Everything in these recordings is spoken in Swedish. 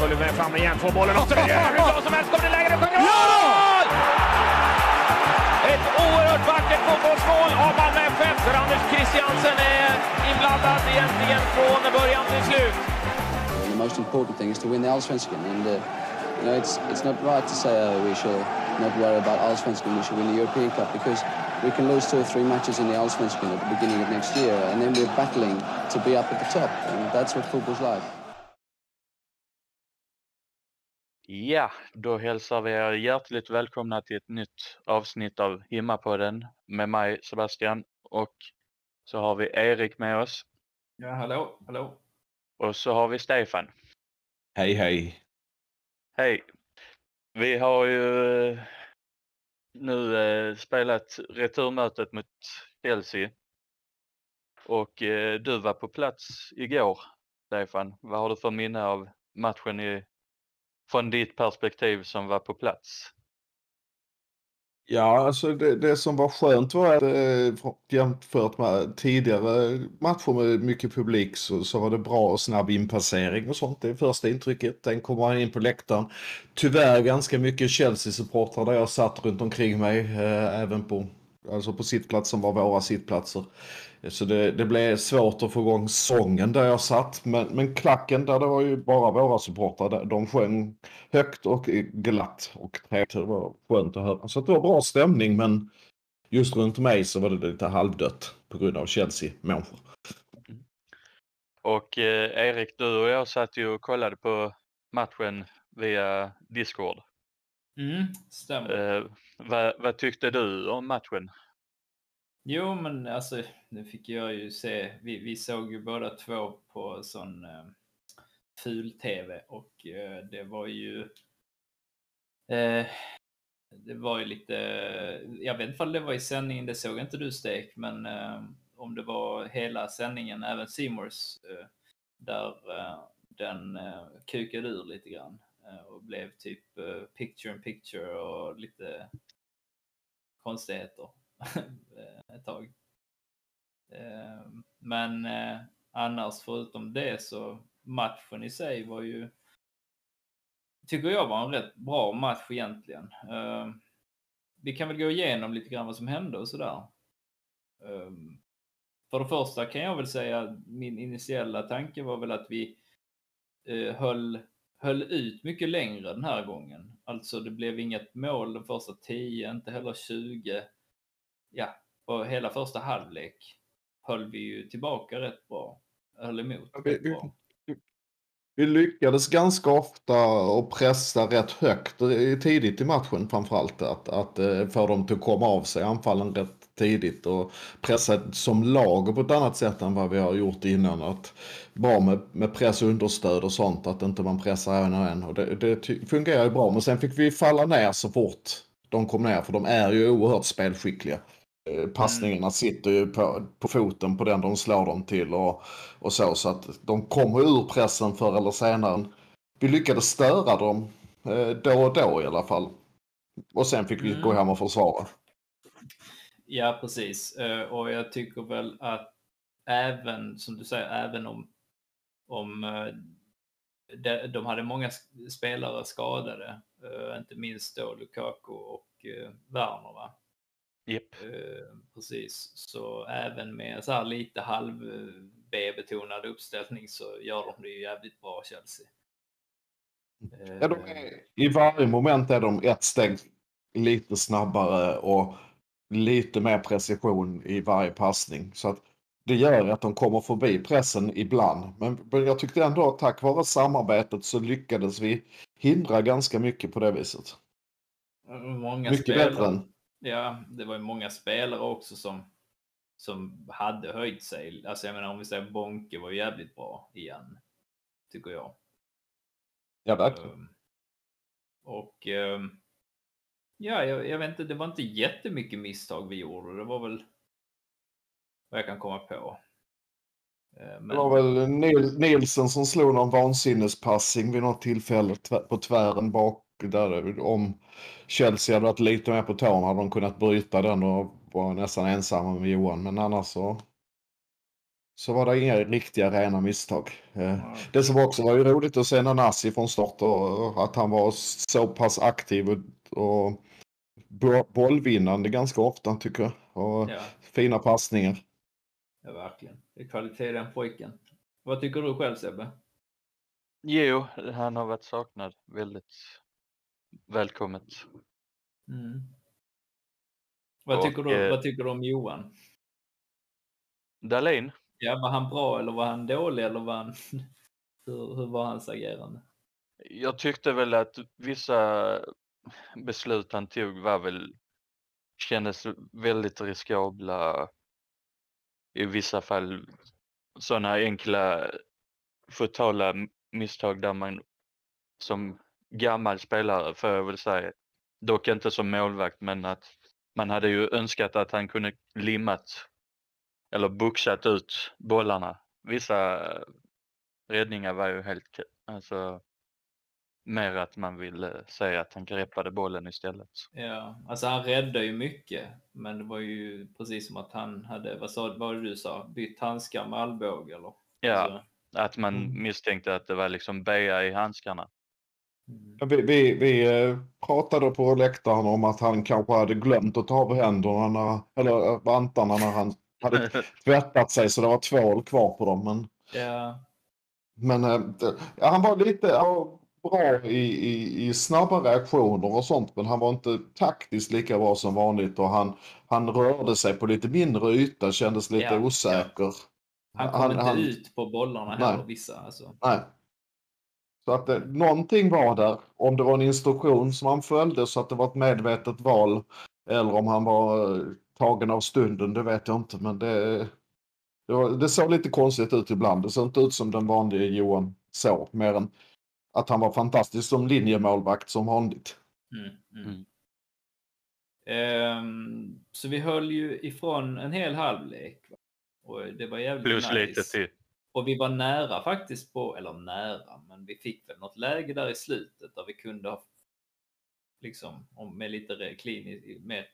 Följer med fram igen, får bollen och så är hur bra som helst. Kommer det läge, det sjunger mål! Ett oerhört vackert fotbollsmål av Malmö FF där Anders Christiansen är inblandad egentligen från början till slut. The most important thing is to win the Allsvenskan, and uh, you know it's it's not right to say uh, we should not worry about Allsvenskan. We should win the European Cup because we can lose two or three matches in the Allsvenskan at the beginning of next year, and then we're battling to be up at the top, and that's what football's like. Ja, då hälsar vi er hjärtligt välkomna till ett nytt avsnitt av Himmapodden med mig Sebastian och så har vi Erik med oss Ja, hallå, hallå. och så har vi Stefan. Hej hej. Hej! Vi har ju eh, nu eh, spelat returmötet mot Chelsea och eh, du var på plats igår Stefan. Vad har du för minne av matchen i, från ditt perspektiv som var på plats? Ja, alltså det, det som var skönt var att eh, jämfört med tidigare matcher med mycket publik så, så var det bra och snabb inpassering och sånt. Det är första intrycket. Den kommer han in på läktaren. Tyvärr ganska mycket Chelsea-supportrar där jag satt runt omkring mig. Eh, även på, alltså på sittplatser som var våra sittplatser. Så det, det blev svårt att få igång sången där jag satt. Men, men klacken där det var ju bara våra supportrar. De sjöng högt och glatt och trevligt. Det var skönt att höra. Så det var bra stämning men just runt mig så var det lite halvdött på grund av Chelsea-människor. Och eh, Erik, du och jag satt ju och kollade på matchen via Discord. Mm, stämmer. Eh, vad, vad tyckte du om matchen? Jo, men alltså, nu fick jag ju se, vi, vi såg ju båda två på sån eh, ful-tv och eh, det var ju eh, det var ju lite, jag vet inte om det var i sändningen, det såg inte du Stek, men eh, om det var hela sändningen, även Seymours, eh, där eh, den eh, kukade ur lite grann eh, och blev typ eh, picture in picture och lite konstigheter. ett tag. Eh, men eh, annars förutom det så matchen i sig var ju tycker jag var en rätt bra match egentligen. Eh, vi kan väl gå igenom lite grann vad som hände och sådär. För det första kan jag väl säga min initiella tanke var väl att vi höll, höll ut mycket längre den här gången. Alltså det blev inget mål de första 10, inte heller 20 ja, och hela första halvlek höll vi ju tillbaka rätt bra. Höll emot Ja, vi- rätt vi- bra. Vi lyckades ganska ofta och pressa rätt högt tidigt i matchen framförallt. Att, att eh, få dem till att komma av sig anfallen rätt tidigt och pressa som lag på ett annat sätt än vad vi har gjort innan. Att bra med, med press och understöd och sånt, att inte man pressar en och en. Och det, det fungerar ju bra, men sen fick vi falla ner så fort de kom ner, för de är ju oerhört spelskickliga. Eh, Passningarna sitter ju på, på foten på den de slår dem till och, och så, så att de kommer ur pressen förr eller senare. Vi lyckades störa dem eh, då och då i alla fall. Och sen fick vi Mm. gå hem och försvara. Ja, precis. Eh, Och jag tycker väl att även, som du säger, även om, om de, de hade många spelare skadade, inte minst då Lukaku och Werner va? Japp. Eh, Precis, så även med så här lite halv eh, B-betonad uppställning så gör de det ju jävligt bra Chelsea. Ja, de är, I varje moment är de ett steg lite snabbare och lite mer precision i varje passning. Så att det gör att de kommer förbi pressen ibland. Men, men jag tyckte ändå att tack vare samarbetet så lyckades vi hindra ganska mycket på det viset. Många Mycket spelare, bättre än... Ja, det var ju många spelare också som som hade höjt sig. Alltså jag menar om vi säger Bonke var ju jävligt bra igen. Tycker jag. Ja, verkligen. Um, och um, ja, jag, jag vet inte, det var inte jättemycket misstag vi gjorde. Det var väl vad jag kan komma på. Eh, Det var väl Nil- Nilsson som slog någon vansinnespassing vid något tillfälle på tvären bak. Där, om Chelsea hade varit lite mer på tårna hade de kunnat bryta den och var nästan ensamma med Johan. Men annars så, så var det inga riktiga rena misstag. Eh, Det som också var ju roligt att se Nanasi från start och och att han var så pass aktiv och, och bo- bollvinnande ganska ofta tycker jag. Och Ja. fina passningar. Ja, verkligen. Det är kvalitet i den pojken. Vad tycker du själv Sebbe? Jo, han har varit saknad väldigt välkommet. Mm. Vad, Och, tycker du, eh, vad tycker du om Johan? Dahlin? Ja, var han bra eller var han dålig eller var han... hur, hur var hans agerande? Jag tyckte väl att vissa beslut han tog var väl kändes väldigt riskabla. I vissa fall sådana enkla fatala misstag där man som gammal spelare får jag väl säga, dock inte som målvakt men att man hade ju önskat att han kunde limmat eller boxat ut bollarna. Vissa räddningar var ju helt, alltså mer att man ville säga att han greppade bollen istället. Ja, alltså han räddade ju mycket, men det var ju precis som att han hade, vad, sa, vad du sa, bytt handskar med armbåge eller? Ja, Alltså, att man Mm. misstänkte att det var liksom bea i handskarna. Vi, vi, vi eh, pratade på läktaren om att han kanske hade glömt att ta av händerna, när, eller eh, vantarna när han hade tvättat sig så det var tvål kvar på dem. Men, ja, men eh, det- ja, han var lite ja, bra i, i, i snabba reaktioner och sånt men han var inte taktiskt lika bra som vanligt och han, han rörde sig på lite mindre yta, kändes lite Ja, osäker. han kom inte ut på bollarna Nej. heller, vissa. Alltså. Nej. Så att det, någonting var där. Om det var en instruktion som han följde så att det var ett medvetet val. Eller om han var eh, tagen av stunden, det vet jag inte. Men det, det, var, det såg lite konstigt ut ibland. Det såg inte ut som den vanliga Johan såg. Mer än att han var fantastisk som linjemålvakt som vanligt. Mm, mm. Mm. Ehm, så vi höll ju ifrån en hel halvlek. va? Och det var jävligt Plus nice. lite till. Och vi var nära faktiskt på, eller nära, men vi fick väl något läge där i slutet där vi kunde ha, liksom, om med lite kliniskt, mer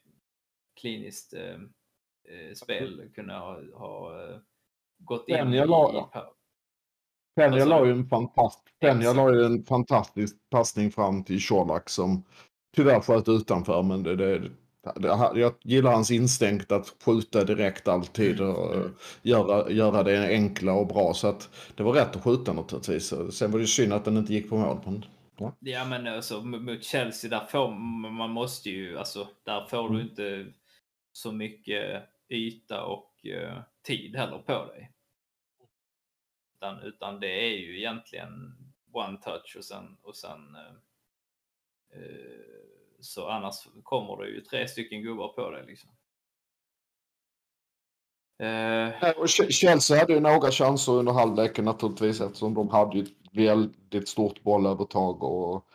kliniskt eh, eh, spel, kunna ha, ha eh, gått in jag la- Penja la ju en Penja la ju en fantastisk passning fram till Colak som tyvärr sköt utanför. Men det, det, jag gillar hans instinkt att skjuta direkt alltid och Mm. göra, göra det enkla och bra. Så att det var rätt att skjuta naturligtvis. Sen var det synd att den inte gick på mål. Men, ja. Ja men alltså mot Chelsea där får man måste ju, alltså där får du Mm. inte så mycket yta och eh, tid heller på dig. Utan, utan det är ju egentligen one touch och sen, och sen eh, eh, så annars kommer det ju tre stycken gubbar på dig liksom. Eh, och Ch- Chelsea hade ju några chanser under halvleken naturligtvis eftersom de hade ju ett väldigt stort bollövertag och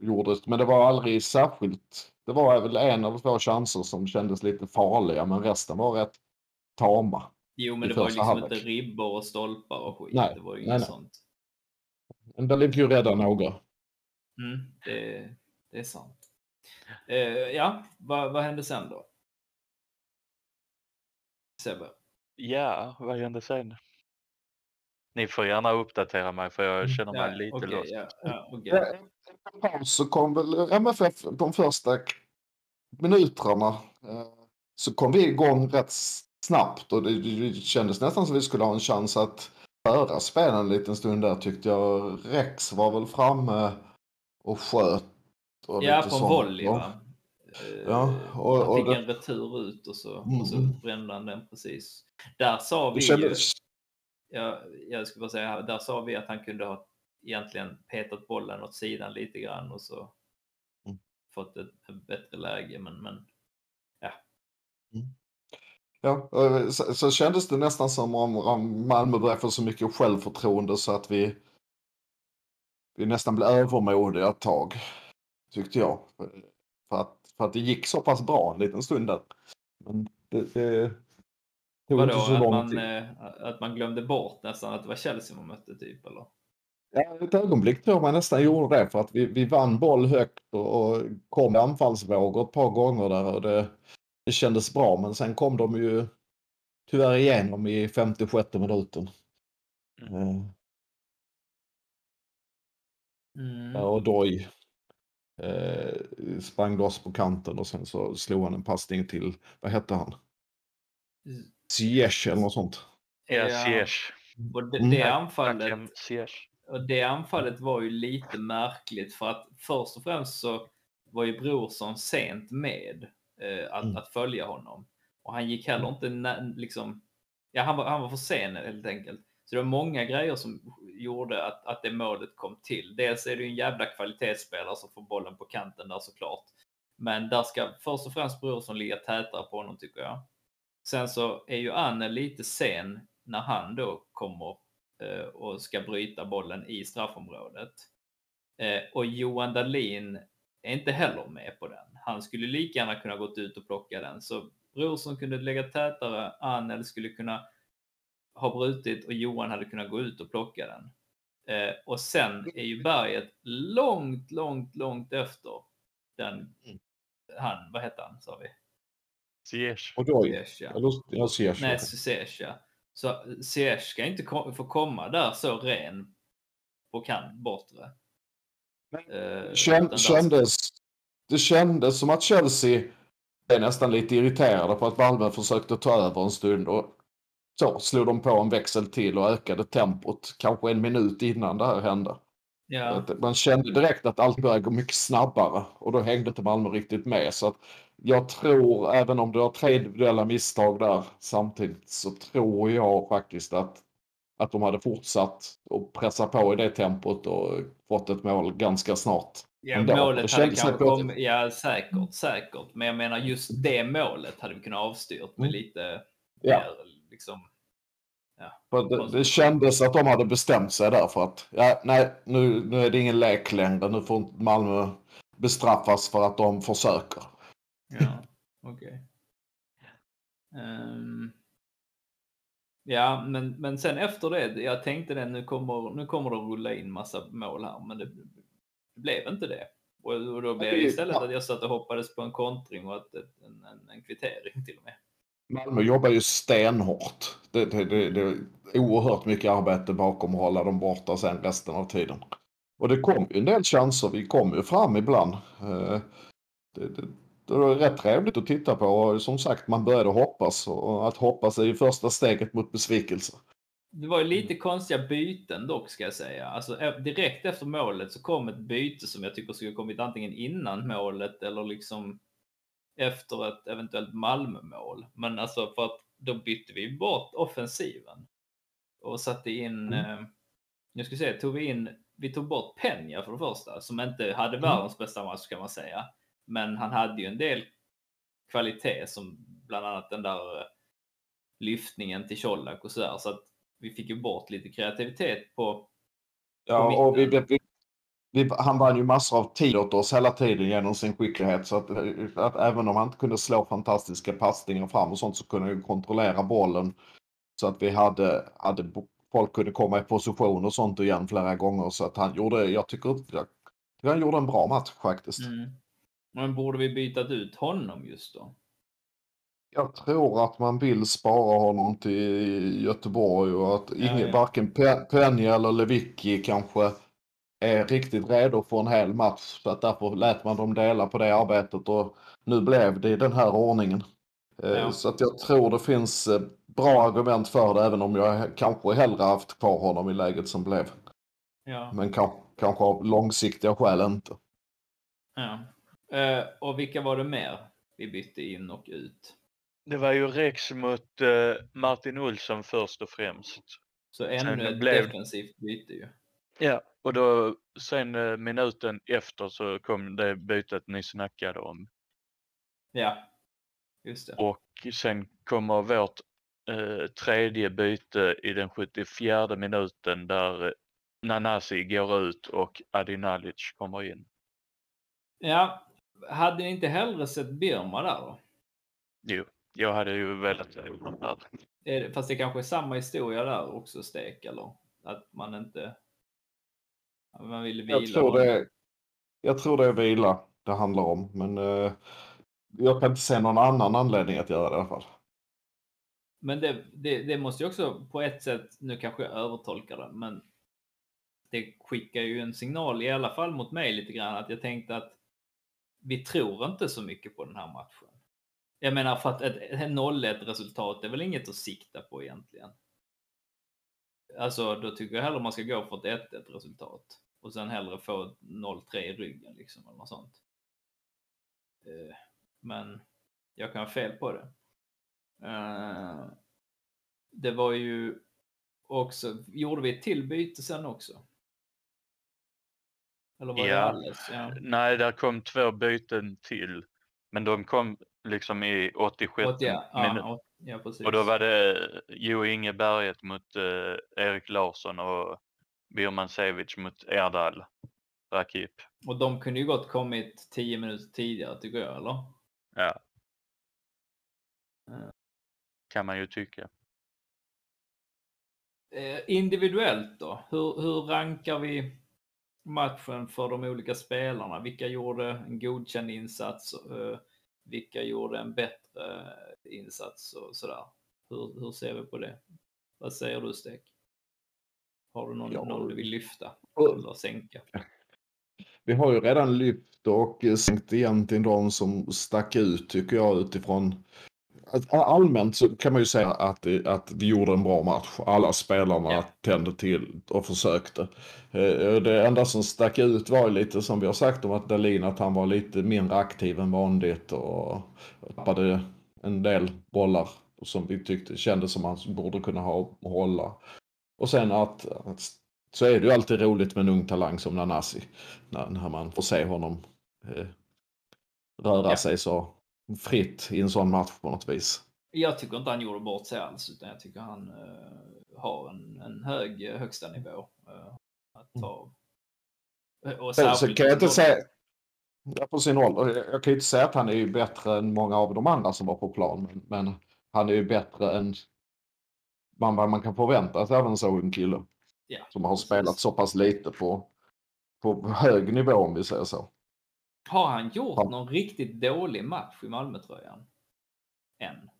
gjorde Men det var aldrig särskilt. Det var väl en eller två chanser som kändes lite farliga men resten var rätt tama. jo men det var ju liksom halvlek. inte ribbor och stolpar och skit. Nej, det var ju nej, inget nej. sånt. Men där fick ju rädda några. Mm, det, det är sant. Eh, ja, vad, vad hände sen då? Sebbe? Ja, vad hände sen? Ni får gärna uppdatera mig för jag känner mig Ja, lite okej, lost. ja, ja, paus så kom väl MFF de första minuterna. eh, Så kom vi igång rätt snabbt och det, det kändes nästan som vi skulle ha en chans att föra spelen en liten stund där tyckte jag. Rex var väl framme och sköt. Och Ja, på en volley Ja. va? Eh, Ja, och- han och fick det- en retur ut och så, Mm, och så mm. brände han den precis. Där sa vi ju, ja, jag skulle bara säga, där sa vi att han kunde ha egentligen petat bollen åt sidan lite grann och så Mm. fått ett, ett bättre läge. Men, men Mm. Ja, eh, så, så kändes det nästan som om, om Malmö började få så mycket självförtroende så att vi, vi nästan blev övermodiga ett tag. Tyckte jag. För att, för att det gick så pass bra en liten stund där. Men det, det tog Vadå, inte så att lång man, tid. eh, att man glömde bort nästan att det var Chelsea man mötte typ eller? Ja, ett ögonblick tror jag man nästan gjorde det för att vi, vi vann boll högt och, och kom i anfallsvågor ett par gånger där och det, det kändes bra men sen kom de ju tyvärr igenom i 56 minuten. Eh, Mm. Ja, och Doy eh, sprang loss på kanten och sen så slog han en passning till, vad hette han? Ziyech eller något sånt. Ja. Ziyech. Och det, Mm. det anfallet. Och det anfallet var ju lite märkligt för att först och främst så var ju Brorsson sent med eh, att, Mm. att följa honom. Och han gick heller inte nä- liksom, ja han var, han var för sen helt enkelt. Så det var många grejer som gjorde att, att det målet kom till. Dels är det ju en jävla kvalitetsspelare som får bollen på kanten där såklart. Men där ska först och främst Brorsson ligga tätare på honom tycker jag. Sen så är ju Anne lite sen när han då kommer eh, och ska bryta bollen i straffområdet. Eh, och Johan Dahlin är inte heller med på den. Han skulle lika gärna kunna gått ut och plocka den. Så Brorsson kunde lägga tätare, Anel skulle kunna ha brutit och Johan hade kunnat gå ut och plocka den. Eh, och sen är ju berget långt, långt, långt efter den, han, vad heter han sa vi? Ziyech. Och. Ziyech, ja. Eller, ja, Ziyech. Nej, Ziyech ja. Så Ziyech ska inte ko- få komma där så ren på kant bortre. Eh, Kän, utan där- kändes, det kändes som att Chelsea är nästan lite irriterade på att Malmö försökte ta över en stund och så slog de på en växel till och ökade tempot kanske en minut innan det här hände. Ja, Man kände direkt att allt började gå mycket snabbare och då hängde inte Malmö riktigt med. Så att jag tror, även om du har tre individuella misstag där samtidigt, så tror jag faktiskt att, att de hade fortsatt att pressa på i det tempot och fått ett mål ganska snart. ja ändå. Målet hade kanske kommit, ja säkert, säkert. Men jag menar just det målet hade vi kunnat avstyrt med Mm. lite Ja. mer liksom. För det, det kändes att de hade bestämt sig där för att ja, nej, nu, nu är det ingen lek längre. Nu får Malmö bestraffas för att de försöker. Ja, okej. Ehm, ja, men, men sen efter det, jag tänkte det, nu kommer, nu kommer det att rulla in massa mål här, men det, det blev inte det. Och, och då blev det istället att jag satt och hoppades på en kontring och att, en, en, en kvittering till och med. Malmö jobbar ju stenhårt. Det, det, det, det är oerhört mycket arbete bakom att hålla dem borta sen resten av tiden. Och det kom ju en del chanser. Vi kom ju fram ibland. Eh, det, det, det var rätt trevligt att titta på och som sagt man började hoppas och att hoppas är ju första steget mot besvikelse. Det var ju lite konstiga byten dock ska jag säga. Alltså eh, direkt efter målet så kom ett byte som jag tycker skulle kommit antingen innan målet eller liksom efter ett eventuellt Malmö-mål. Men alltså för att då bytte vi bort offensiven och satte in, Mm. eh, jag ska säga, tog vi in, vi tog bort Penja för det första som inte hade Mm. världens bästa match kan man säga. Men han hade ju en del kvalitet som bland annat den där eh, lyftningen till Colak och sådär. Så att vi fick ju bort lite kreativitet på Ja, på och vi, vi, vi, han vann ju massor av tid åt oss hela tiden genom sin skicklighet. Så att, att även om han inte kunde slå fantastiska passningar fram och sånt så kunde han ju kontrollera bollen. Så att vi hade, hade folk kunde komma i position och sånt igen flera gånger. Så att han gjorde, jag tycker, jag han gjorde en bra match faktiskt. Mm. Men borde vi bytat ut honom just då? Jag tror att man vill spara honom till Göteborg och att ingen, ja. varken Pe- Penja eller Lewicki kanske är riktigt redo för en hel match. Så att därför lät man dem dela på det arbetet och nu blev det i den här ordningen. Eh, Ja. Så att jag tror det finns eh, bra argument för det även om jag kanske hellre haft kvar honom i läget som blev. Ja. Men kan, kanske av långsiktiga skäl inte. ja. Eh, och vilka var det mer vi bytte in och ut? Det var ju Rex mot Martin Olsson först och främst. Så ännu ett blev- defensivt byte ju. Ja, och då sen eh, minuten efter så kom det bytet ni snackade om. Ja, just det. Och sen kommer vårt eh, tredje byte i den 74 minuten där eh, Nanasi går ut och Adinalic kommer in. Ja, hade ni inte hellre sett Birma där då? Jo, jag hade ju velat se honom där. Fast det kanske är samma historia där också, Stek, eller? Att man inte... Man vill vila. Jag tror, det, jag tror det är vila det handlar om. Men eh, jag kan inte se någon annan anledning att göra det i alla fall. Men det, det, det måste ju också på ett sätt, nu kanske jag övertolkar det, men det skickar ju en signal, i alla fall mot mig lite grann, att jag tänkte att vi tror inte så mycket på den här matchen. Jag menar för att ett, ett 0-1 resultat är väl inget att sikta på egentligen. Alltså då tycker jag hellre man ska gå för ett 1-1 resultat och sen hellre få 0-3 i ryggen liksom eller något sånt. Eh, Men jag kan ha fel på det. Eh, Det var ju också, gjorde vi ett till byte sen också? Eller var det Ja. alldeles? Ja. Nej, där kom två byten till. Men de kom liksom i 86 Och ja. Ja, precis. Och då var det Jo Inge Berget mot eh, Erik Larsson och Birman Sevic mot Erdal Rakip. Och de kunde ju gott kommit 10 minuter tidigare tycker jag, eller? Ja. Ja. Kan man ju tycka. Eh, individuellt då? Hur, hur rankar vi matchen för de olika spelarna? Vilka gjorde en godkänd insats? Eh, vilka gjorde en bättre insats och sådär? Hur, hur ser vi på det? Vad säger du Stek? Har du någon, Ja. någon du vill lyfta eller sänka? Vi har ju redan lyft och eh, sänkt egentligen de som stack ut tycker jag utifrån Allmänt så kan man ju säga att, att vi gjorde en bra match. Alla spelarna Ja. tände till och försökte. Eh, Det enda som stack ut var lite som vi har sagt om att Dahlin att han var lite mindre aktiv än vanligt och tappade en del bollar som vi tyckte kändes som han borde kunna ha hålla. Och sen att, att så är det ju alltid roligt med en ung talang som Nanasi. När, när man får se honom eh, röra Ja. sig så fritt i en sån match på något vis. Jag tycker inte han gjorde bort sig alls, utan jag tycker han eh, har en, en hög eh, högsta nivå eh, att ta. Och Sen så särskilt kan jag inte säga, på sin ålder, jag kan ju inte säga att han är ju bättre än många av de andra som var på plan. Men, men han är ju bättre än man, man kan förvänta sig av en så ung kille. Ja, Som har precis. spelat så pass lite på, på hög nivå om vi säger så. Har han gjort Ja. någon riktigt dålig match i Malmötröjan? Än?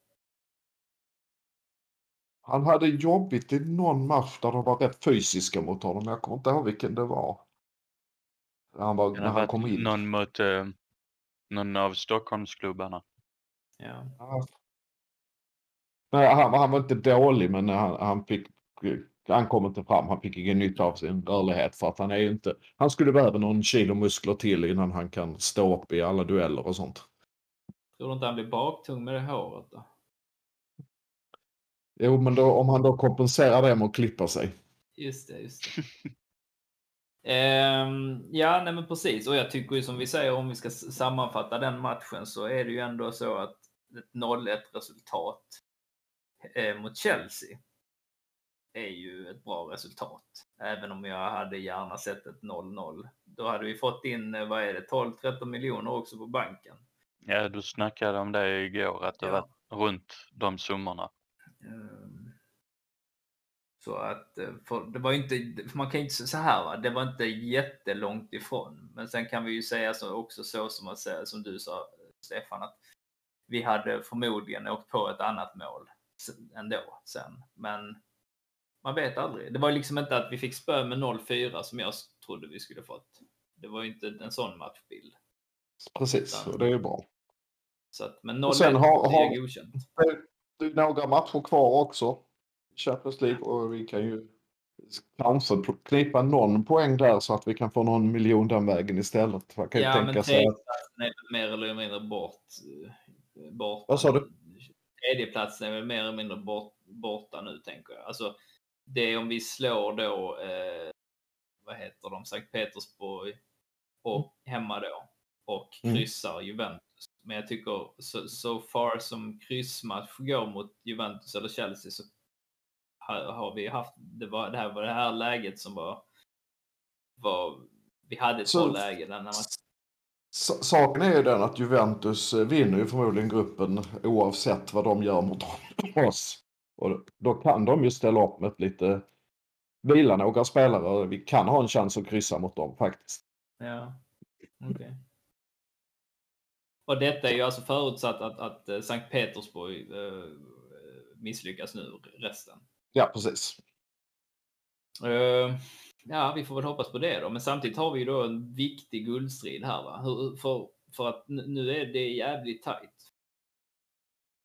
Han hade jobbigt i någon match där de var rätt fysiska mot honom. Jag kommer inte ihåg vilken det var. När han, var, när ha han kom in. någon mot eh, någon av Stockholmsklubbarna. Ja. Ja. Nej, han, han var inte dålig men han, han fick han kom inte fram. Han fick ingen nytta av sin rörlighet för att han är ju inte. Han skulle behöva någon kilo muskler till innan han kan stå upp i alla dueller och sånt. Tror du inte han blir baktung med det håret då? Jo, men då, om han då kompenserar det med att klippa sig. Just det, just det. Ehm, ja, nej men precis. Och jag tycker ju som vi säger, om vi ska sammanfatta den matchen så är det ju ändå så att ett 0-1 resultat eh, mot Chelsea är ju ett bra resultat. Även om jag hade gärna sett ett 0-0. Då hade vi fått in, eh, vad är det, 12-13 miljoner också på banken. Ja, du snackade om det igår, att det Ja. var runt de summorna. Ehm, Så att, eh, för det var inte, man kan ju inte säga så här va, det var inte jättelångt ifrån. Men sen kan vi ju säga så, också så som, man säger, som du sa Stefan, att vi hade förmodligen åkt på ett annat mål ändå sen. Men man vet aldrig. Det var ju liksom inte att vi fick spö med 0-4 som jag trodde vi skulle fått. Det var ju inte en sån matchbild. Precis, och det är ju bra. Så att, men 0-1 Och sen har- det är godkänt. Det, är några matcher kvar också. Champions League och vi kan ju kanske knipa någon poäng där så att vi kan få någon miljon den vägen istället. Man kan Ja, tänka men sig att är mer eller mindre bort. eh, bort Vad sa du? Tredjeplatsen är väl mer eller mindre bort, borta nu, tänker jag. Alltså, det är om vi slår då, eh, vad heter de, Sankt Petersburg och hemma då och Mm. kryssar Juventus. Men jag tycker så, so far som kryssmatch går mot Juventus eller Chelsea så har, har vi haft, det, var, det här var det här läget som var, var vi hade ett Så- bra läge här matchen. S- Saken är ju den att Juventus vinner ju förmodligen gruppen oavsett vad de gör mot oss. Och då kan de ju ställa upp med lite vila några spelare. Vi kan ha en chans att kryssa mot dem faktiskt. Ja, okej. Och detta är ju alltså förutsatt att, att eh, Sankt Petersburg eh, misslyckas nu resten. Ja, precis. Eh, ja, vi får väl hoppas på det då. Men samtidigt har vi ju då en viktig guldstrid här. Va? Hur, för, för att nu är det jävligt tajt.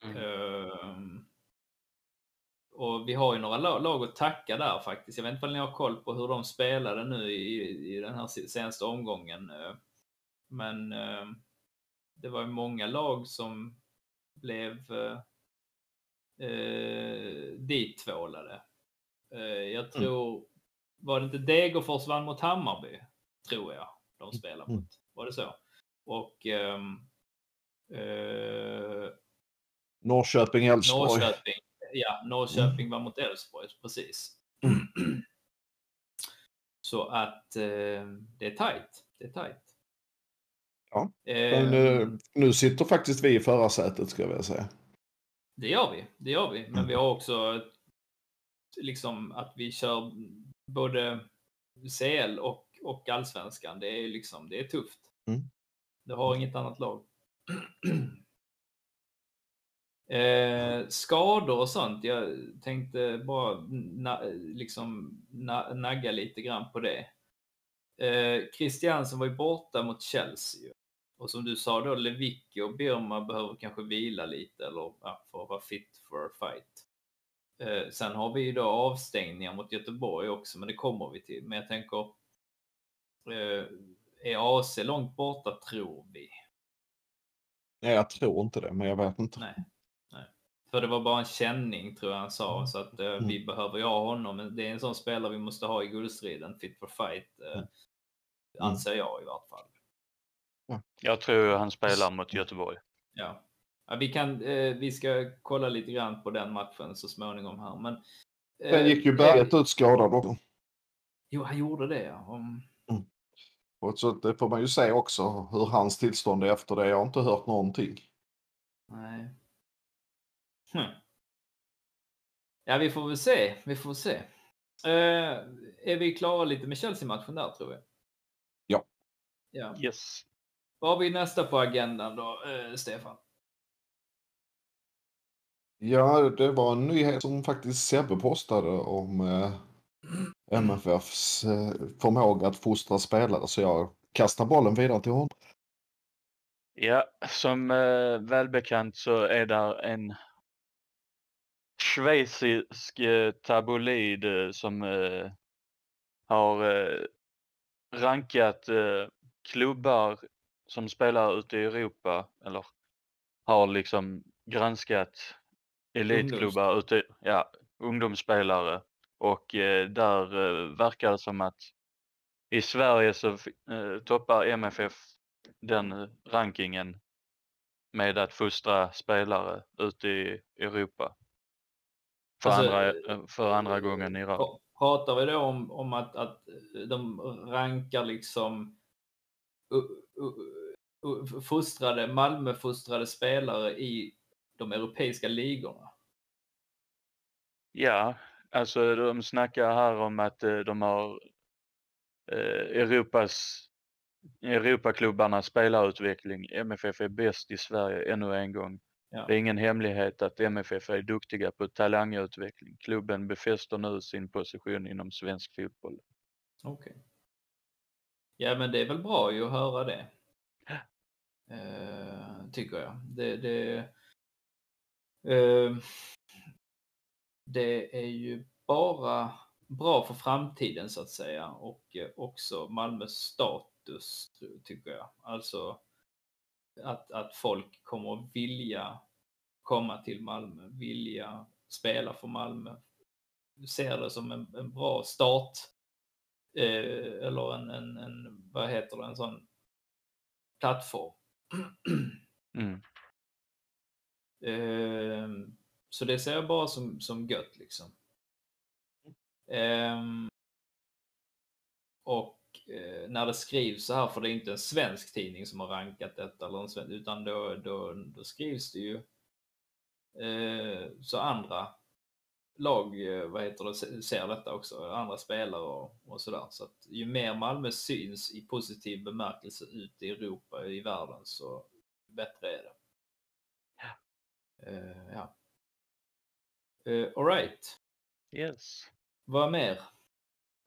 Eh, och vi har ju några lag, att tacka där faktiskt. Jag vet inte om ni har koll på hur de spelade nu i, i den här se- senaste omgången. eh. Men eh, det var ju många lag som blev eh, eh, dittvålade. Eh, jag tror, var det inte Degerfors vann mot Hammarby? Tror jag de spelade mot. Var det så? Och ehm, eh, Norrköping, Elfsborg. Norrköping, ja, Norrköping var mot Elfsborg, precis. Så att eh, det är tajt. Det är tajt. Ja. Eh, Men eh, nu sitter faktiskt vi i förarsätet ska jag vilja säga. Det gör vi, det gör vi. Men vi har också liksom att vi kör både CL och, och allsvenskan. Det är liksom, det är tufft. Mm. Det har inget annat lag. eh, skador och sånt. Jag tänkte bara na, liksom na, nagga lite grann på det. Eh, Christiansen var ju borta mot Chelsea. Och som du sa då, Lewicki och Birma behöver kanske vila lite eller ja, för att vara fit for fight. Eh, sen har vi ju då avstängningar mot Göteborg också, men det kommer vi till. Men jag tänker, eh, är AC långt borta tror vi? Nej, jag tror inte det, men jag vet inte. Nej. För det var bara en känning tror jag han sa, så att eh, vi behöver ju ha honom. Men det är en sån spelare vi måste ha i guldstriden, fit for fight, eh, anser jag i vart fall. Jag tror han spelar mot Göteborg. Ja. ja vi, kan, eh, vi ska kolla lite grann på den matchen så småningom här. Men, eh, Sen gick ju Berget ut skadad också. Jo, han gjorde det. Ja. Om... Och så det får man ju se också hur hans tillstånd är efter det. Jag har inte hört någonting. Nej. Hm. Ja, vi får väl se. Vi får se. Eh, är vi klara lite med Chelsea-matchen där tror jag? Ja. Ja. Yes. Vad har vi nästa på agendan då, eh, Stefan? Ja, det var en nyhet som faktiskt Sebbe postade om eh, MFFs eh, förmåga att fostra spelare. Så jag kastar bollen vidare till honom. Ja, som eh, välbekant så är där en schweizisk eh, tabloid eh, som eh, har rankat klubbar som spelar ute i Europa eller har liksom granskat elitklubbar ute, ja, ungdomsspelare och eh, där eh, verkar det som att i Sverige så eh, toppar MFF den rankingen med att fostra spelare ute i Europa. För, Alltså, andra, eh, för andra gången i rad. Pra- Pratar vi då om, om att, att de rankar liksom u- u- u- fostrade, Malmö-fostrade spelare i de europeiska ligorna? Ja, alltså de snackar här om att eh, de har eh, Europas Europaklubbarnas spelarutveckling. MFF är bäst i Sverige ännu en gång. Ja. Det är ingen hemlighet att MFF är duktiga på talangutveckling. Klubben befäster nu sin position inom svensk fotboll. Okej. Ja, men det är väl bra ju att höra det. Eh, tycker jag. Det, det, eh, det är ju bara bra för framtiden så att säga och eh, också Malmös status tycker jag. Alltså att, att folk kommer att vilja komma till Malmö, vilja spela för Malmö. Ser det som en, en bra start eh, eller en, en, en, vad heter det, en sån plattform. Mm. Ehm, så det ser jag bara som, som gött liksom. Ehm, och eh, när det skrivs så här, för det är inte en svensk tidning som har rankat detta, eller en svensk, utan då, då, då skrivs det ju eh, så andra lag, eh, vad heter det, se- ser detta också, andra spelare och, och sådär. Så att ju mer Malmö syns i positiv bemärkelse ut i Europa, i världen, så bättre är det. Eh, ja. Uh, Alright, Yes. vad mer?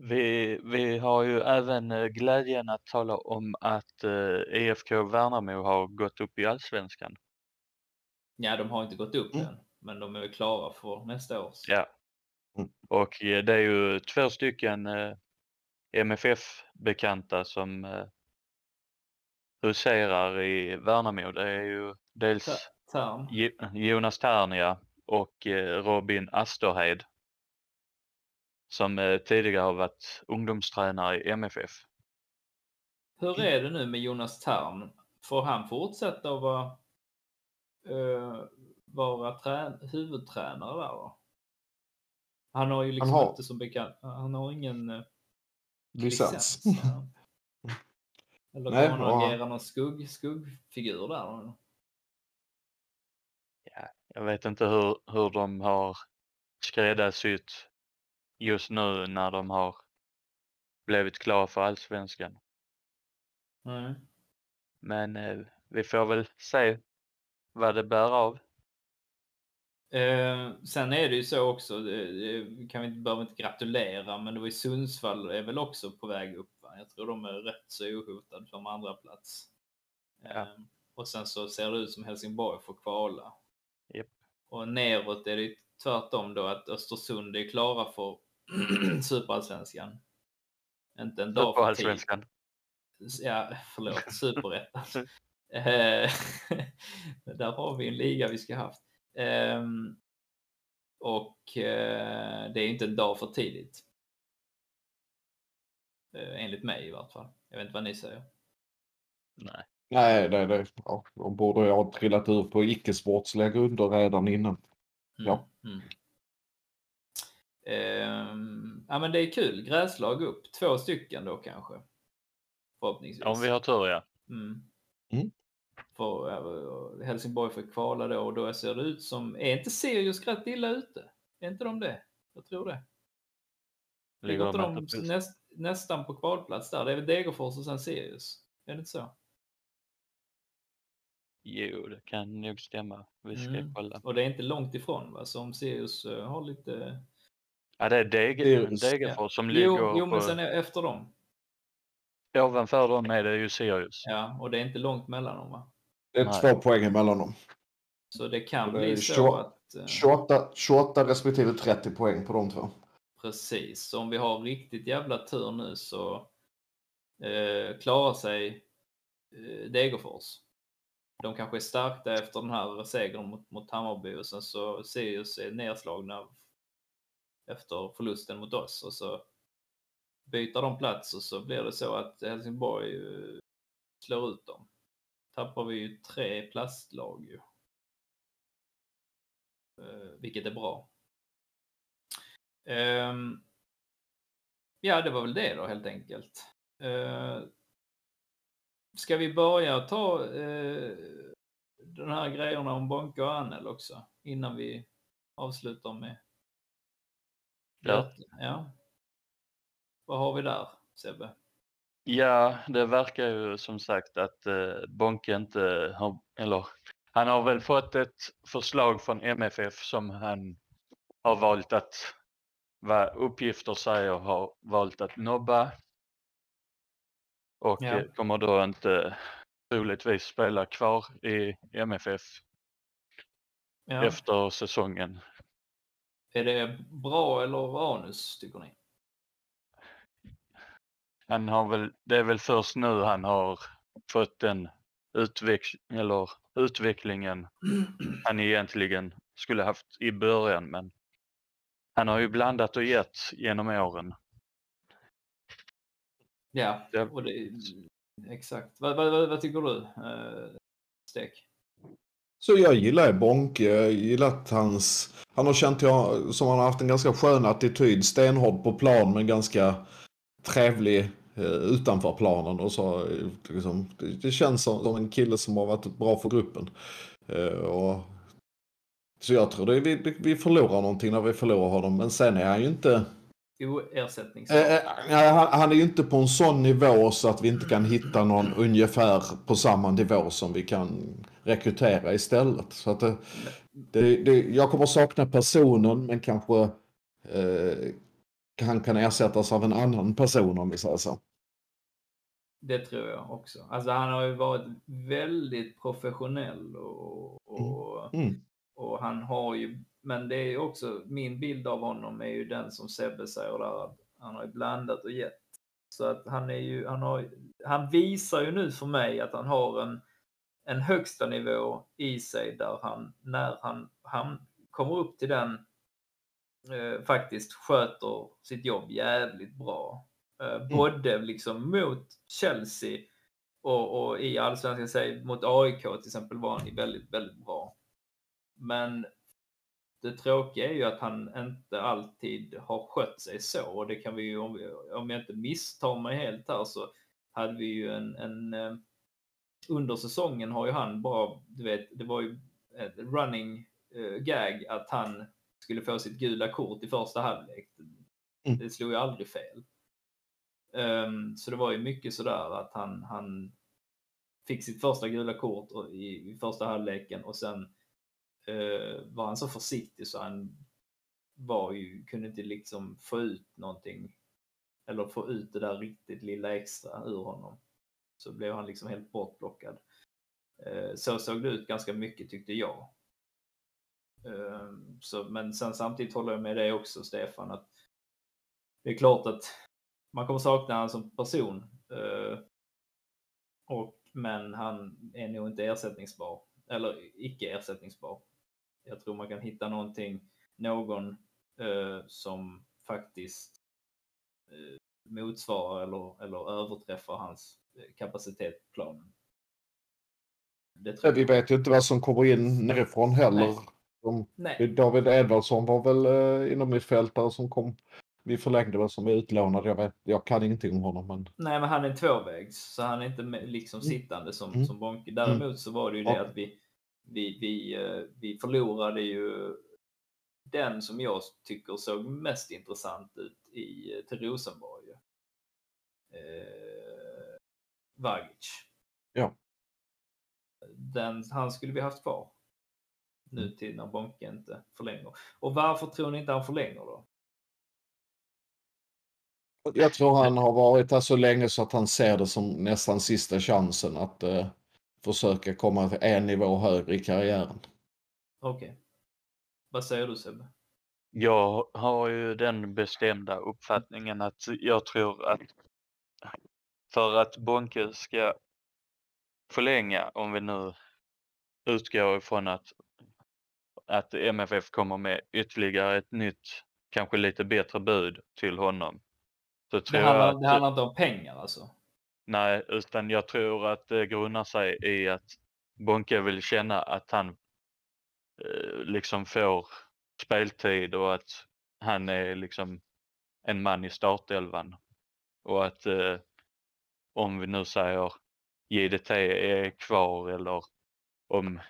Vi, vi har ju även eh, glädjen att tala om att eh, IFK Värnamo har gått upp i allsvenskan. Ja, de har inte gått upp än, men de är klara för nästa år. Ja. Och eh, det är ju två stycken eh, MFF-bekanta som eh, huserar i Värnamo. Det är ju dels Tern. Jo- Jonas Ternia och eh, Robin Asterhed. Som eh, tidigare har varit ungdomstränare i MFF. Hur är det nu med Jonas Tern? Får han fortsätta att vara, eh, vara trän- huvudtränare där då? Han har ju liksom har- inte som bekant, han har ingen eh, Licens. ja. Eller Nej, kan han han- agera någon skugg, skuggfigur där? då? Jag vet inte hur, hur de har skräddarsytt just nu när de har blivit klara för allsvenskan. Nej. Men eh, vi får väl se vad det bär av. Eh, sen är det ju så också, det, det kan vi inte, behöver inte gratulera, men det var ju Sundsvall är väl också på väg upp. Va? Jag tror de är rätt så ohotade som andra plats. Eh, och sen så ser det ut som Helsingborg får kvala. Japp. Och neråt är det tvärtom då att Östersund är klara för superallsvenskan. Inte en dag för tidigt. Ja, förlåt, superettan. Eh, Där har vi en liga vi ska haft. Ehm, och eh, det är inte en dag för tidigt. Eh, enligt mig i vart fall. Jag vet inte vad ni säger. Nej. Nej, det, det, ja, de borde ha trillat ur på icke-sportsliga grunder redan innan. Ja. Mm. Ehm, ja men det är kul. Gräslag upp. Två stycken då kanske. Förhoppningsvis. Om vi har tur ja. Mm. Mm. För Helsingborg får kvala då och då ser det ut som, är inte Sirius rätt illa ute? Är inte de det? Jag tror det. Ligger inte de de näst, nästan på kvalplats där? Det är väl Degerfors och sen Sirius? Är det inte så? Jo, det kan nog stämma. Vi ska Mm. kolla. Och det är inte långt ifrån va? Så om Sirius eh, har lite... Ja, det är. Degerfors som Jo, ligger jo men på, sen är efter dem. ovanför dem är det ju Sirius. Ja, och det är inte långt mellan dem va? Det är Nej. två poäng emellan dem. Så det kan Det bli så 20 att... eh, 28, 28 respektive 30 poäng på de två. Precis, så om vi har riktigt jävla tur nu så eh, klarar sig eh, Degerfors. De kanske är stärkta efter den här segern mot, mot Hammarby och sen så Sirius är nedslagna efter förlusten mot oss och så byter de plats och så blir det så att Helsingborg eh, slår ut dem. Tappar vi ju tre plastlag ju. Eh, vilket är bra. Ehm, ja, det var väl det då helt enkelt. Eh, ska vi börja ta den här grejerna om Bonke och Annel också innan vi avslutar med Ja. ja. Vad har vi där, Sebbe? Ja, det verkar ju som sagt att eh, Bonke inte har, eller han har väl fått ett förslag från MFF som han har valt att, vad uppgifter säger, har valt att nobba. Och Ja. eh, kommer då inte troligtvis spela kvar i MFF Ja. efter säsongen. Är det bra eller anus, tycker ni? Han har väl, det är väl först nu han har fått den utveck, eller utvecklingen han egentligen skulle haft i början. Men han har ju blandat och gett genom åren. Ja, det, exakt. Vad, vad, vad, vad tycker du, uh, Stek? Så jag gillar Bonke, jag gillar att hans... Han har känt jag, som han har haft en ganska skön attityd, stenhård på plan men ganska trevlig eh, utanför planen och så. Liksom, det, känns som, som en kille som har varit bra för gruppen. Eh, och, så jag tror det, vi, vi förlorar någonting när vi förlorar honom, men sen är han ju inte... Oersättningsbar. Eh, han, han är ju inte på en sån nivå så att vi inte kan hitta någon ungefär på samma nivå som vi kan rekrytera istället. Så att det, det, det, jag kommer sakna personen men kanske eh, han kan ersättas av en annan person om vi säger så. Det tror jag också. Alltså han har ju varit väldigt professionell och, och, Mm. och han har ju, men det är också, min bild av honom är ju den som Sebbe säger där, att han har ju blandat och gett. Så att han är ju, han har, han visar ju nu för mig att han har en, en högsta nivå i sig där han, när han, han kommer upp till den, eh, faktiskt sköter sitt jobb jävligt bra. Eh, både liksom mot Chelsea och, och i allsvenskan, säg mot AIK till exempel var han väldigt, väldigt bra. Men det tråkiga är ju att han inte alltid har skött sig så och det kan vi ju, om, om jag inte misstar mig helt här så hade vi ju en, en eh, under säsongen har ju han bara, du vet, det var ju ett running eh, gag att han skulle få sitt gula kort i första halvlek. Mm. Det slog ju aldrig fel. Ehm, så det var ju mycket sådär att han, han fick sitt första gula kort och- i, i första halvleken och sen eh, var han så försiktig så han var ju, kunde inte liksom få ut någonting eller få ut det där riktigt lilla extra ur honom. Så blev han liksom helt bortplockad. Eh, så såg det ut ganska mycket tyckte jag. Eh, så, men sen samtidigt håller jag med dig också Stefan att det är klart att man kommer sakna honom som person. Eh, och, men han är nog inte ersättningsbar. Eller icke ersättningsbar. Jag tror man kan hitta någonting, någon som faktiskt motsvarar eller, eller överträffar hans kapacitet på planen. Vi vet ju inte vad som kommer in nerifrån heller. Nej. De, Nej. David Edvardsson var väl eh, inom mittfältare som kom. Vi förlängde väl som utlånad. Jag, vet, jag kan ingenting om honom. Men... Nej, men han är tvåvägs, så han är inte liksom Mm. sittande som, Mm. som Bonke. Däremot så var det ju det att vi, vi, vi, eh, vi förlorade ju den som jag tycker såg mest intressant ut i, eh, till Rosenborg. Eh, Vagic. Ja. Den, han skulle vi haft kvar. Mm. Nu till när Bonke inte förlänger. Och varför tror ni inte han förlänger då? Jag tror han har varit där så länge så att han ser det som nästan sista chansen att eh, försöka komma till en nivå högre i karriären. Okej. Vad säger du Sebbe? Jag har ju den bestämda uppfattningen att jag tror att för att Bonke ska förlänga, om vi nu utgår ifrån att, att MFF kommer med ytterligare ett nytt, kanske lite bättre bud till honom. Så Det tror jag handlar, att, det handlar inte om pengar alltså? Nej, utan jag tror att det grundar sig i att Bonke vill känna att han eh, liksom får speltid och att han är liksom en man i startelvan. Och att eh, om vi nu säger JDT är kvar eller om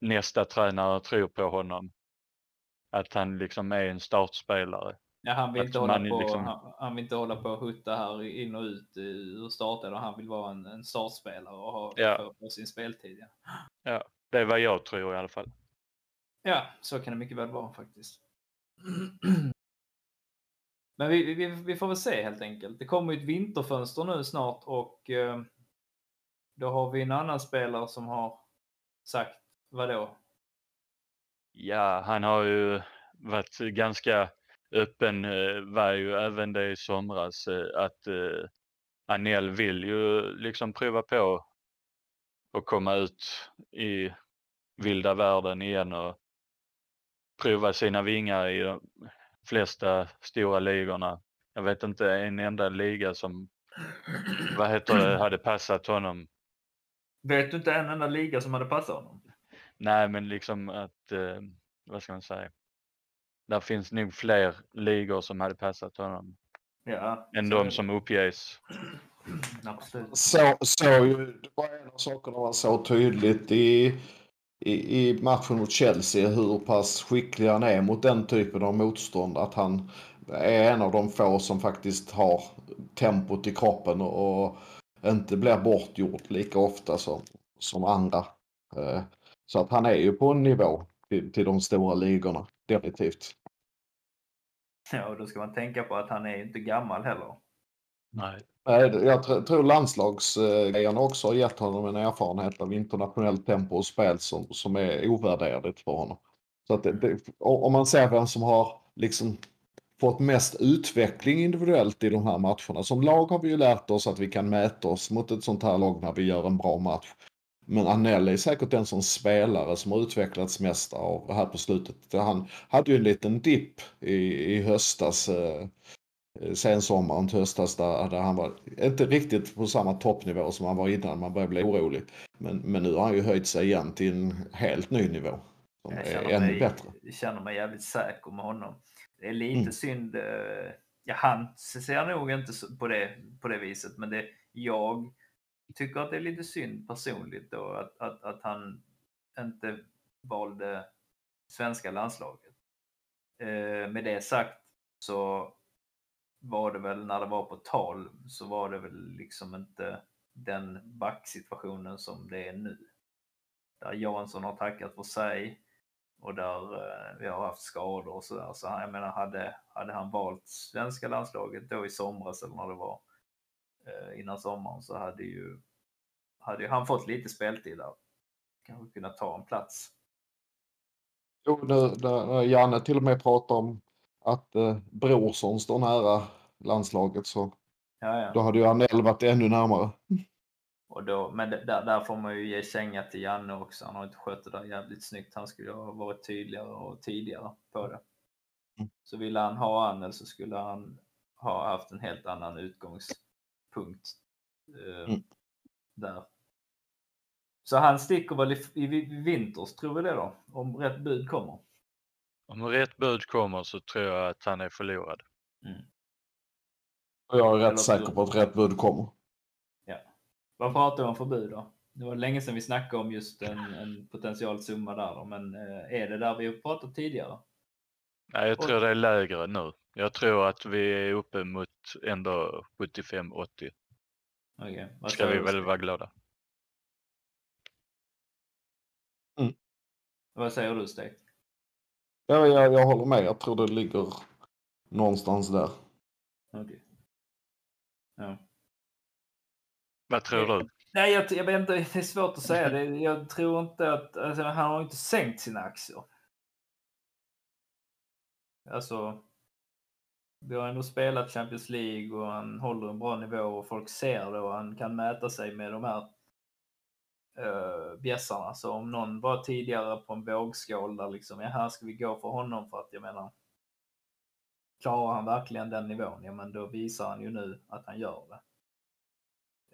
nästa tränare tror på honom. Att han liksom är en startspelare. Ja, han vill, inte hålla på, liksom- han, han vill inte hålla på och hutta här in och ut eh, ur starten. Han vill vara en, en startspelare och ha Ja. få sin speltid. Ja. Ja, det är vad jag tror i alla fall. ja, så kan det mycket väl vara faktiskt. Men vi, vi, vi får väl se helt enkelt. Det kommer ju ett vinterfönster nu snart och eh, då har vi en annan spelare som har sagt vad då? Ja, han har ju varit ganska öppen, eh, var ju även det i somras, eh, att eh, Anel vill ju liksom prova på att komma ut i vilda världen igen och prova sina vingar i flesta stora ligorna. Jag vet inte en enda liga som, vad heter det, hade passat honom. Vet du inte en enda liga som hade passat honom? Nej, men liksom att, eh, vad ska man säga? Där finns nog fler ligor som hade passat honom Ja, än de som uppges. Absolut. Så, så ju, det var en av sakerna man såg tydligt i, i, i matchen mot Chelsea hur pass skicklig han är mot den typen av motstånd. Att han är en av de få som faktiskt har tempot i kroppen och, inte blir bortgjord lika ofta som, som andra. Eh, Så att han är ju på en nivå till, till de stora ligorna, definitivt. Ja, och då ska man tänka på att han är inte gammal heller. Nej. Nej, Jag tror landslagsgrejerna också har gett honom en erfarenhet av internationellt tempo och spel som, som är ovärderligt för honom. Så att det, det, om man ser vem som har liksom fått mest utveckling individuellt i de här matcherna. Som lag har vi ju lärt oss att vi kan mäta oss mot ett sånt här lag när vi gör en bra match. Men Anel är säkert den som spelare som har utvecklats mest av här på slutet. Han hade ju en liten dipp i, i höstas. Eh, Eh, sensommaren till höstas där, där han var inte riktigt på samma toppnivå som han var innan man började bli orolig. Men, men nu har han ju höjt sig igen till en helt ny nivå. Som Jag är ännu mig, bättre. jag känner mig jävligt säker med honom. Det är lite Mm. synd. eh, Ja, han ser nog inte på det, på det viset, men det, jag tycker att det är lite synd personligt då att, att, att han inte valde svenska landslaget. Eh, med det sagt så var det väl när det var på tal så var det väl liksom inte den backsituationen som det är nu. Där Jansson har tackat för sig och där eh, vi har haft skador och sådär. Så jag menar, hade, hade han valt svenska landslaget då i somras eller när det var eh, innan sommaren så hade ju, hade ju han fått lite speltid där. Kanske kunnat ta en plats. Jo, när, när Janne till och med pratar om att eh, Brorsson står nära landslaget så Ja, ja. då hade ju Anel varit ännu närmare. Och då, men där, där får man ju ge känga till Janne också. Han har inte skött det där jävligt snyggt. Han skulle ha varit tydligare och tidigare på det. Mm. Så ville han ha Annel så skulle han ha haft en helt annan utgångspunkt eh, Mm. där. Så han sticker väl i, i, i vinters, tror vi det då? Om rätt bud kommer. Om rätt bud kommer så tror jag att han är förlorad. Och jag är rätt säker på att rätt bud kommer. Vad pratar vi om för bud då? Det var länge sedan vi snackade om just en, en potential summa där då, men eh, är det där vi har pratat tidigare? Nej, jag tror det är lägre nu. Jag tror att vi är uppe mot ändå 75-80. Okej, vad Ska vi väl vara glada. Vad säger du Stig? Ja, jag, jag håller med. Jag tror det ligger någonstans där. Okej. Ja. Vad tror du? Nej, jag, jag vet inte, det är svårt att säga. Det, jag tror inte att, alltså, han har inte sänkt sina aktier. Alltså, vi har ändå spelat Champions League och han håller en bra nivå och folk ser det och han kan mäta sig med de här uh, bjässarna. Så om någon var tidigare på en vågskål där liksom, ja här ska vi gå för honom för att jag menar, klarar han verkligen den nivån? Ja men då visar han ju nu att han gör det.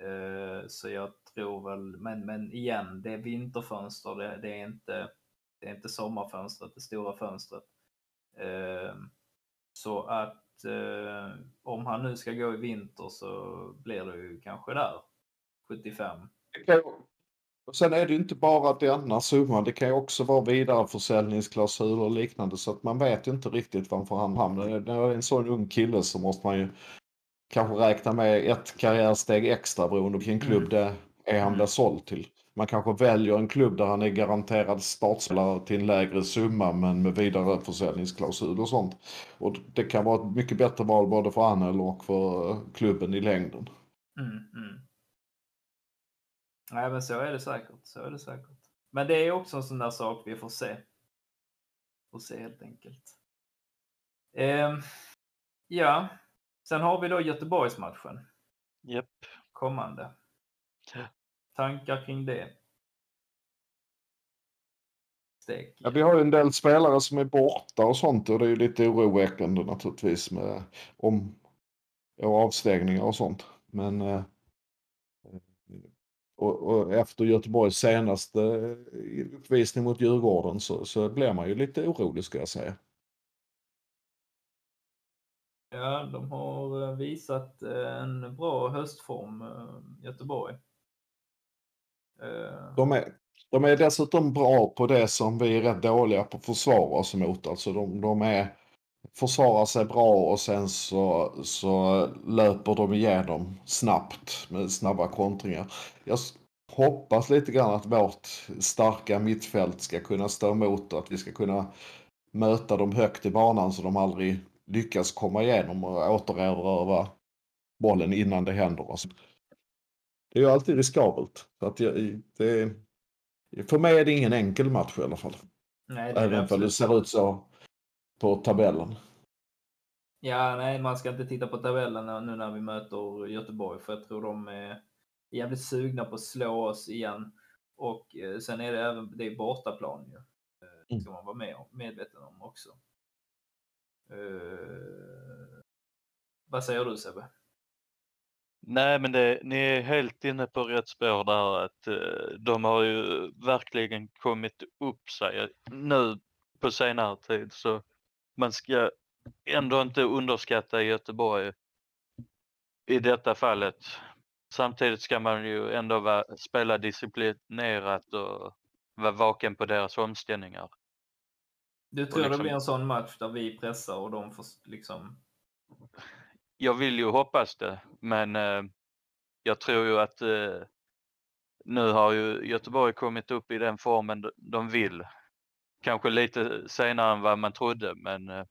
Uh, Så jag tror väl, men, men igen, det är vinterfönster, det, det, är inte, det är inte sommarfönstret, det stora fönstret. Uh, Så att uh, om han nu ska gå i vinter så blir det ju kanske där, 75. Det kan och sen är det inte bara denna summan. Det kan ju också vara vidareförsäljningsklausuler och liknande. Så att man vet ju inte riktigt varför han hamnar. När det är en sån ung kille så måste man ju kanske räkna med ett karriärsteg extra beroende på vilken klubb det är han blir såld till. Man kanske väljer en klubb där han är garanterad startspelare till en lägre summa men med vidareförsäljningsklausul och sånt. Och det kan vara ett mycket bättre val både för Anel och för klubben i längden. Mm, mm. Nej, men så är det säkert. Så är det säkert. Men det är också en sån där sak vi får se. Får se helt enkelt. Ehm, ja, sen har vi då Göteborgsmatchen Japp. kommande. Ja. Tankar kring det? Ja, vi har ju en del spelare som är borta och sånt och det är ju lite oroväckande naturligtvis med om och avstängningar och sånt. Men eh, Och, och efter Göteborgs senaste uppvisning mot Djurgården så, så blir man ju lite orolig ska jag säga. Ja, de har eh, visat eh, en bra höstform, eh, Göteborg. De är, de är dessutom bra på det som vi är rätt dåliga på att försvara oss emot. Alltså de, de är, försvarar sig bra och sen så, så löper de igenom snabbt med snabba kontringar. Jag hoppas lite grann att vårt starka mittfält ska kunna stå emot och att vi ska kunna möta dem högt i banan så de aldrig lyckas komma igenom och återerövra bollen innan det händer. Alltså, det är ju alltid riskabelt. Så att jag, det, för mig är det ingen enkel match i alla fall. nej, Även om det ser ut så på tabellen. Ja, nej, man ska inte titta på tabellen nu när vi möter Göteborg, för jag tror de är jävligt sugna på att slå oss igen. Och eh, sen är det även, det är bortaplan ju. Eh, Mm. ska man vara med, om- medveten om också. Eh, vad säger du Sebbe? Nej, men det, ni är helt inne på rätt spår där att eh, de har ju verkligen kommit upp sig nu på senare tid så man ska ändå inte underskatta Göteborg i detta fallet. Samtidigt ska man ju ändå vara, spela disciplinerat och vara vaken på deras omställningar. Du tror det liksom- blir en sån match där vi pressar och de får liksom... Jag vill ju hoppas det, men eh, jag tror ju att eh, nu har ju Göteborg kommit upp i den formen de vill. Kanske lite senare än vad man trodde, men eh,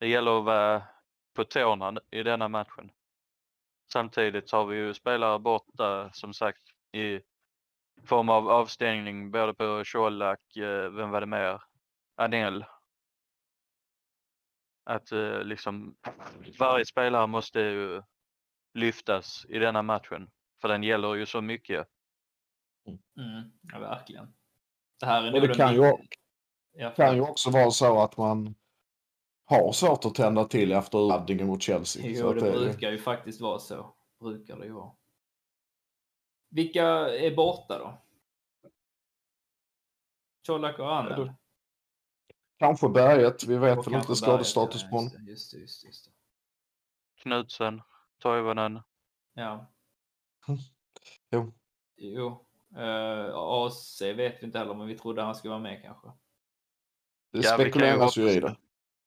det gäller att vara på tårna i denna matchen. Samtidigt har vi ju spelare borta som sagt i form av avstängning både på Colak, eh, vem var det mer? Anel. Att eh, liksom varje spelare måste ju lyftas i denna matchen. För den gäller ju så mycket. Mm, ja, verkligen. Det här är nog det den kan ju, Ja, kan ju också vara så att man har svårt att tända till efter urladdningen mot Chelsea. Jo, så att det brukar ju faktiskt vara så. Brukar det ju vara. Vilka är borta då? Colak och Anel? Kanske berget. Vi vet väl inte skadestatus på honom. Just det, just det, just det. Knutsen, Toivonen. Ja. Jo. Jo. Uh, AC vet vi inte heller, men vi trodde han skulle vara med kanske. Det Ja, spekuleras ju i det.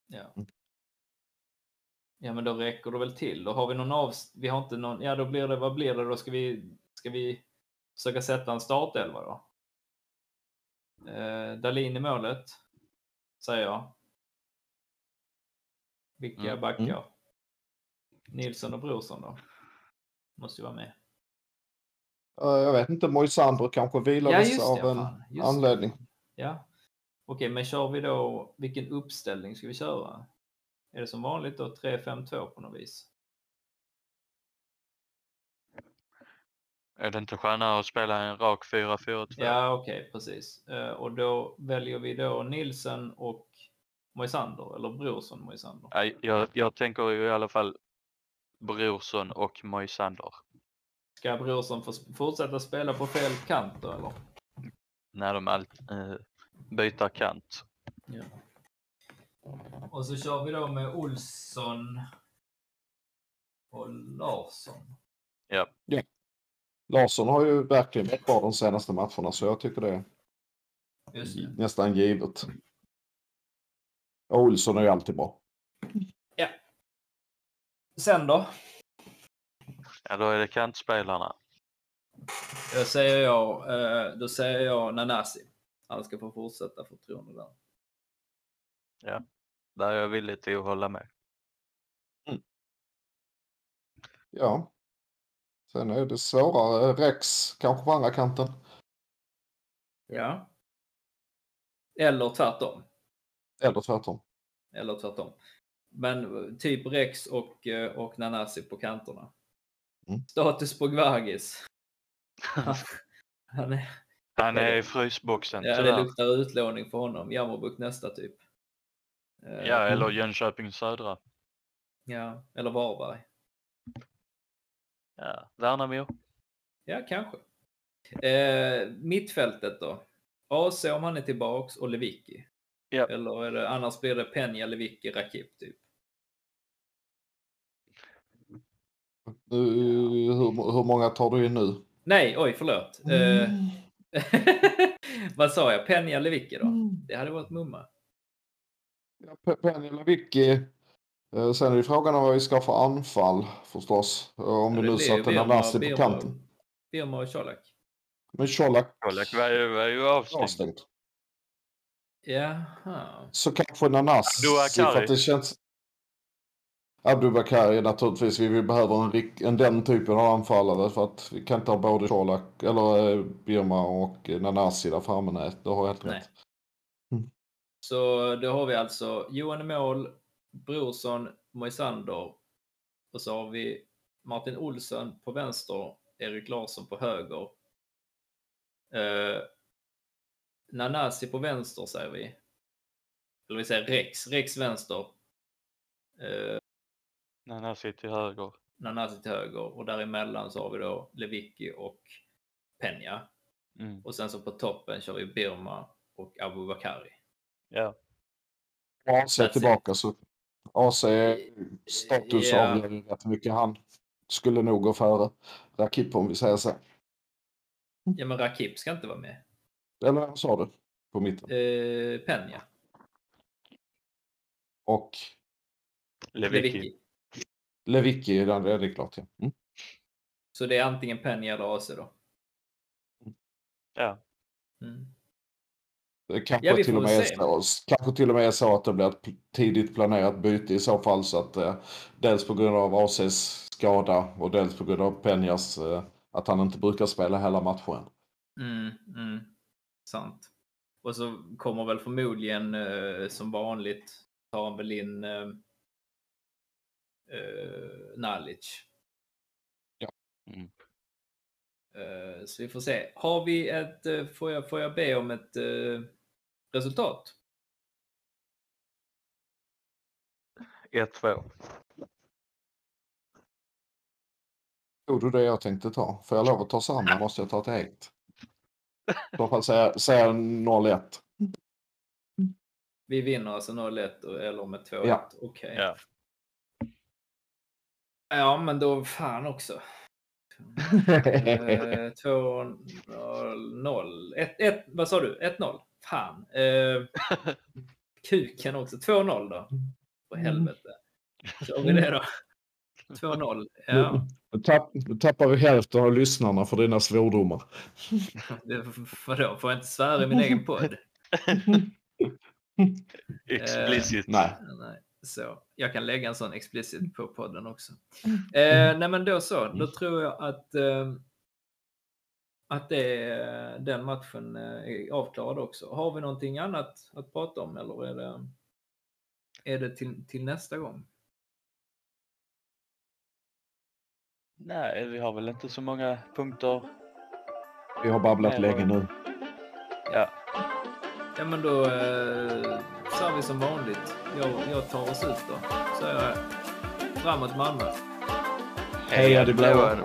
Ja. Ja, men då räcker det väl till. Då har vi någon av... Vi har inte någon... Ja, då blir det... Vad blir det då? Ska vi, ska vi försöka sätta en startelva då? Uh, Dalin i målet, säger jag. Vilka Mm. backar? Mm. Nilsson och Brorsson då? Måste ju vara med. Eh, Jag vet inte, Moisander kanske Ja, vilades just av det. en anledning. Det. Ja. Okej, men kör vi då... Vilken uppställning ska vi köra? Är det som vanligt då 3-5-2 på något vis? Är det inte skönare att spela en rak 4-4-2? Ja, okej, precis. Eh, och då väljer vi då Nilsen och Moisander, eller Brorsson Moisander. Nej, Jag, jag tänker i alla fall Brorsson och Moisander. Ska Brorsson fortsätta spela på fel kant då, eller? När de allt, eh, byter kant. Ja. Och så kör vi då med Olsson och Larsson. Ja. Larsson har ju verkligen varit bra de senaste matcherna så jag tycker det är Just det. nästan givet. Och Olsson är ju alltid bra. Sen då? ja, då är det kantspelarna. Jag säger jag, eh, då säger jag Nanasi. Han ska få fortsätta förtroende där. Där är jag villig till att hålla med. Ja. Sen är det svårare. Rex kanske på andra kanten. Ja. Eller tvärtom. Eller tvärtom. Eller tvärtom. Men eh, typ Rex och, eh, och Nanasi på kanterna. Mm. Status på Gvargis. Han är, Han är i frysboxen ja, det luktar utlåning för honom. Jammerbuk nästa typ. Eh, Ja, eller Jönköping Södra. ja, eller Varberg. Ja, Värnamo. Ja, kanske. Eh, mittfältet då? AC om han är tillbaks och Lewicki? Ja. Eller är det, annars blir det Peña, Lewicki, Rakip typ? Uh, hur, hur många tar du in nu? Nej, oj förlåt. Eh, vad sa jag? Peña, Lewicki då? Det hade varit mumma. Pe- Penny Lewicki. Eh, Sen är det frågan om vad vi ska få anfall förstås. Eh, Om vi nu sätter Nanasi på kanten. Birma och Colak. Men Colak Colak var ju, var ju avstängd. avstängd. Jaha. Så kanske Nanasi för att det känns... Abdubakari naturligtvis. Vi behöver en, en den typen av anfallare för att vi kan inte ha både Colak eller eh, Birma och eh, Nanasi där framme. Nej, du har helt Nej. rätt. Så då har vi alltså Johan mål, Brorsson, Moisander och så har vi Martin Olsson på vänster, Erik Larsson på höger. Eh, Nanasi på vänster säger vi. Eller vi säger Rex, Rex vänster. Eh, Nanasi till höger. Nanasi till höger och däremellan så har vi då Lewicki och Peña. Mm. Och sen så på toppen kör vi Birma och Abubakari. Ja. AC That's it. tillbaka så AC status Ja. avgör rätt mycket. Han skulle nog gå före Rakip om vi säger så. Ja men Rakip ska inte vara med. Eller vad sa du? På mitten. Eh, Peña. Och Lewicki. Lewicki, den är det klart. Ja. Mm. Så det är antingen Peña eller AC då? Ja. Mm. Det kanske, Ja, till och med så, kanske till och med är så att det blir ett tidigt planerat byte i så fall. Så att eh, dels på grund av ACs skada och dels på grund av Penjas eh, att han inte brukar spela hela matchen. Mm, mm. Sant. Och så kommer väl förmodligen eh, som vanligt tar han väl in eh, Nalic. Ja. Mm. Eh, så vi får se. Har vi ett, eh, får jag, får jag be om ett eh, resultat? 1-2. Tog du det jag tänkte ta? Får jag lov att ta samma måste jag ta ett eget. I så fall säga, säga 0-1. Vi vinner alltså 0-1 och- eller med 2-1? Ja. Okej. Ja. Ja, men då fan också. Eh, 2-0. 1-1. Vad sa du? 1-0? Fan. Eh, kuken också. 2-0 då. För helvete. Kör vi det då? 2-0. Ja. Nu tapp, nu tappar vi hälften av lyssnarna för dina svordomar. Det, vadå? Får jag inte svära i min egen podd? Explicit. Nej. Nej. Så, jag kan lägga en sån explicit på podden också. Eh, nej men då så, då tror jag att, eh, att det, den matchen eh, är avklarad också. Har vi någonting annat att prata om eller är det, är det till, till nästa gång? Nej, vi har väl inte så många punkter. Vi har babblat Nej, länge nu. Ja. Ja men då eh, sa vi som vanligt. Jag, jag tar oss ut då. Så är jag framåt Malmö. Heja de blåa.